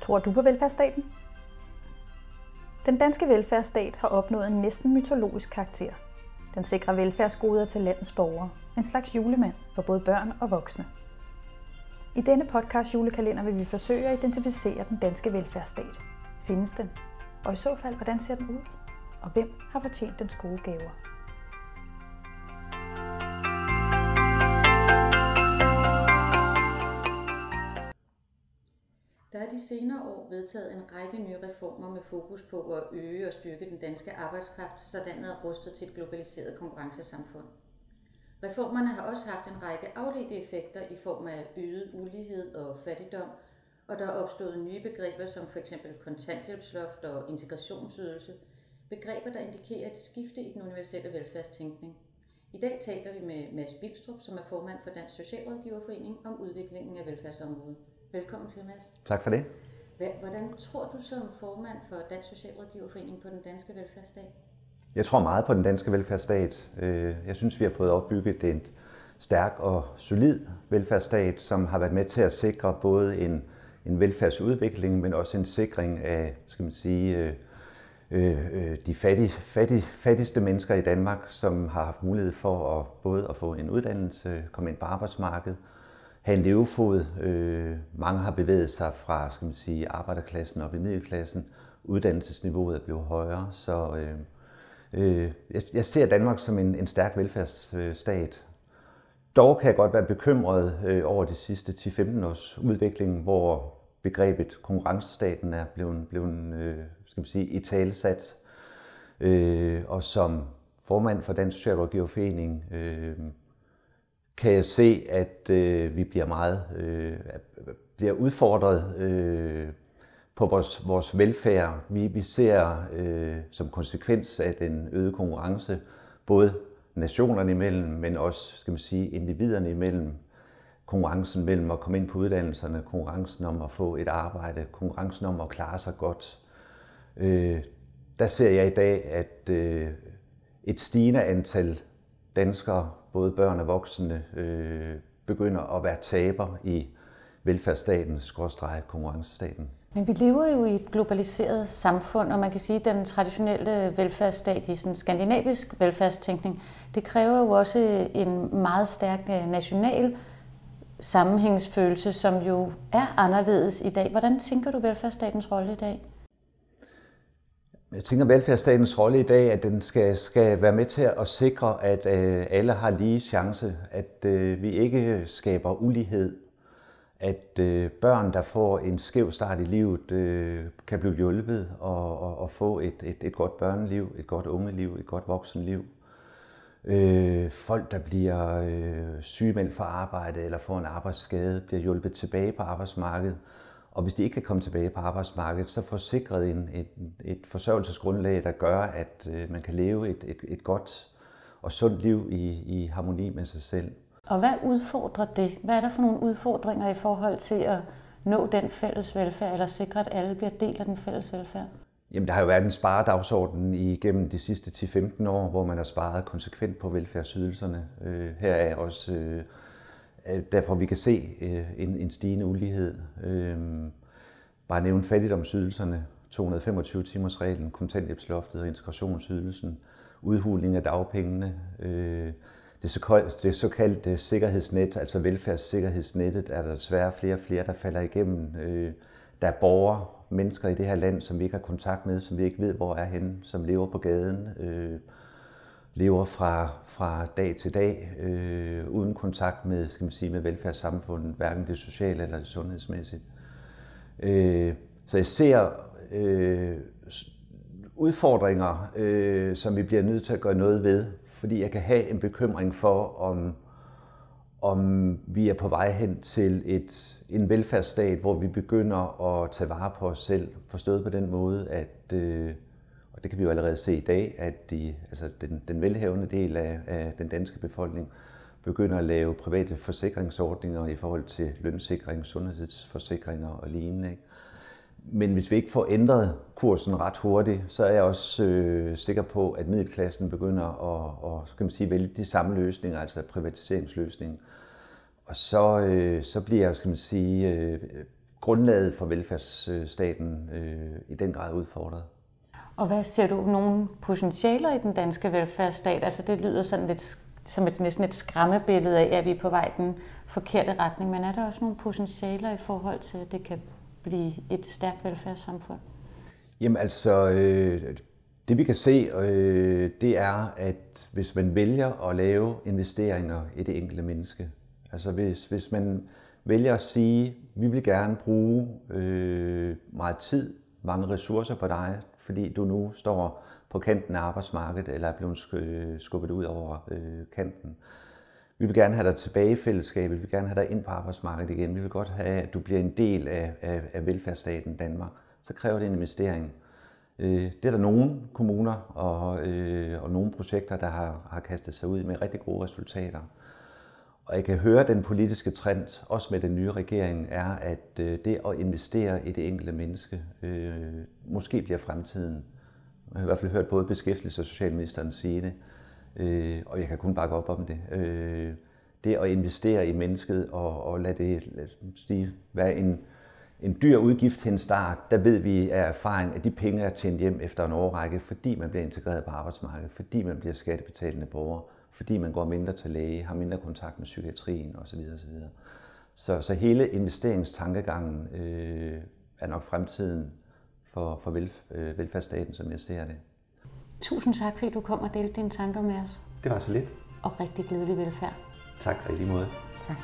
Tror du på velfærdsstaten? Den danske velfærdsstat har opnået en næsten mytologisk karakter. Den sikrer velfærdsgoder til landets borgere. En slags julemand for både børn og voksne. I denne podcast julekalender vil vi forsøge at identificere den danske velfærdsstat. Findes den? Og i så fald, hvordan ser den ud? Og hvem har fortjent dens gode gaver? De senere år vedtaget en række nye reformer med fokus på at øge og styrke den danske arbejdskraft, så landet er rustet til et globaliseret konkurrencesamfund. Reformerne har også haft en række afledte effekter i form af øget ulighed og fattigdom, og der er opstået nye begreber som f.eks. kontanthjælpsloft og integrationsydelse, begreber, der indikerer et skifte i den universelle velfærdstænkning. I dag taler vi med Mads Bilstrup, som er formand for Dansk Socialrådgiverforening, om udviklingen af velfærdsområdet. Velkommen til, Mads. Tak for det. Hvordan tror du som formand for Dansk Socialrådgiverforening på den danske velfærdsstat? Jeg tror meget på den danske velfærdsstat. Øh, jeg synes, vi har fået opbygget en stærk og solid velfærdsstat, som har været med til at sikre både en, en velfærdsudvikling, men også en sikring af, skal man sige, øh, øh, de fattige, fattige, fattigste mennesker i Danmark, som har haft mulighed for at både at få en uddannelse, komme ind på arbejdsmarkedet, have en levefod. Øh, mange har bevæget sig fra skal man sige, arbejderklassen op i middelklassen. Uddannelsesniveauet er blevet højere, så øh, øh, jeg, jeg ser Danmark som en, en stærk velfærdsstat. Dog kan jeg godt være bekymret øh, over de sidste 10-15 års udvikling, hvor begrebet konkurrencestaten er blevet, blevet øh, skal man sige, i talesat. Øh, og som formand for Dansk Socialrådgiverforening øh, kan jeg se, at øh, vi bliver meget øh, øh, bliver udfordret øh, på vores, vores velfærd. Vi, vi ser øh, som konsekvens af den øgede konkurrence, både nationerne imellem, men også skal man sige, individerne imellem, konkurrencen mellem at komme ind på uddannelserne, konkurrencen om at få et arbejde, konkurrencen om at klare sig godt. Øh, der ser jeg i dag, at øh, et stigende antal danskere både børn og voksne, øh, begynder at være taber i velfærdsstaten, skråstreget konkurrencestaten. Men vi lever jo i et globaliseret samfund, og man kan sige, at den traditionelle velfærdsstat i sådan skandinavisk velfærdstænkning, det kræver jo også en meget stærk øh, national sammenhængsfølelse, som jo er anderledes i dag. Hvordan tænker du velfærdsstatens rolle i dag? Jeg tænker, at velfærdsstatens rolle i dag, at den skal, skal være med til at sikre, at øh, alle har lige chance, at øh, vi ikke skaber ulighed, at øh, børn, der får en skæv start i livet, øh, kan blive hjulpet og, og, og få et, et, et godt børneliv, et godt ungeliv, et godt voksenliv. Øh, folk, der bliver øh, sygemeldt fra arbejde eller får en arbejdsskade, bliver hjulpet tilbage på arbejdsmarkedet. Og hvis de ikke kan komme tilbage på arbejdsmarkedet, så får sikret en, et, et forsørgelsesgrundlag, der gør, at øh, man kan leve et, et, et godt og sundt liv i, i harmoni med sig selv. Og hvad udfordrer det? Hvad er der for nogle udfordringer i forhold til at nå den fælles velfærd, eller sikre, at alle bliver del af den fælles velfærd? Jamen, der har jo været en sparedagsorden igennem de sidste 10-15 år, hvor man har sparet konsekvent på velfærdsydelserne. Øh, her er også øh, derfor vi kan se øh, en, en stigende ulighed. Øh, bare nævne fattigdomsydelserne, 225 timers reglen, kontanthjælpsloftet og integrationsydelsen, udhuling af dagpengene, øh, det, såkaldte, det såkaldte sikkerhedsnet, altså velfærdssikkerhedsnettet, er der desværre flere og flere, der falder igennem. Øh, der er borgere, mennesker i det her land, som vi ikke har kontakt med, som vi ikke ved, hvor er henne, som lever på gaden. Øh, lever fra, fra dag til dag øh, uden kontakt med, skal man sige, med velfærdssamfundet, hverken det sociale eller det sundhedsmæssige. Øh, så jeg ser øh, udfordringer, øh, som vi bliver nødt til at gøre noget ved, fordi jeg kan have en bekymring for, om, om vi er på vej hen til et, en velfærdsstat, hvor vi begynder at tage vare på os selv, forstået på den måde, at øh, og det kan vi jo allerede se i dag, at de, altså den, den velhavende del af, af den danske befolkning begynder at lave private forsikringsordninger i forhold til lønsikring, sundhedsforsikringer og lignende. Ikke? Men hvis vi ikke får ændret kursen ret hurtigt, så er jeg også øh, sikker på, at middelklassen begynder at, at skal man sige, vælge de samme løsninger, altså privatiseringsløsningen. Og så, øh, så bliver skal man sige, øh, grundlaget for velfærdsstaten øh, i den grad udfordret. Og hvad ser du nogle potentialer i den danske velfærdsstat? Altså det lyder sådan lidt som et, næsten et skræmmebillede af, at vi er på vej den forkerte retning. Men er der også nogle potentialer i forhold til, at det kan blive et stærkt velfærdssamfund? Jamen altså, øh, det vi kan se, øh, det er, at hvis man vælger at lave investeringer i det enkelte menneske, altså hvis, hvis man vælger at sige, vi vil gerne bruge øh, meget tid, mange ressourcer på dig, fordi du nu står på kanten af arbejdsmarkedet, eller er blevet skubbet ud over øh, kanten. Vi vil gerne have dig tilbage i fællesskabet, vi vil gerne have dig ind på arbejdsmarkedet igen, vi vil godt have, at du bliver en del af, af, af velfærdsstaten Danmark. Så kræver det en investering. Øh, det er der nogle kommuner og, øh, og nogle projekter, der har, har kastet sig ud med rigtig gode resultater. Og jeg kan høre, at den politiske trend, også med den nye regering, er, at øh, det at investere i det enkelte menneske øh, måske bliver fremtiden. Jeg har i hvert fald hørt både beskæftigelse og socialministeren sige det, øh, og jeg kan kun bakke op om det. Øh, det at investere i mennesket og, og lade det lad sige, være en, en dyr udgift til en start, der ved vi af erfaring, at de penge er tjent hjem efter en årrække, fordi man bliver integreret på arbejdsmarkedet, fordi man bliver skattebetalende borger fordi man går mindre til læge, har mindre kontakt med psykiatrien osv. osv. Så, så hele investeringstankegangen øh, er nok fremtiden for, for vel, øh, velfærdsstaten, som jeg ser det. Tusind tak, fordi du kom og delte dine tanker med os. Det var så lidt. Og rigtig glædelig velfærd. Tak, rigtig måde. Tak.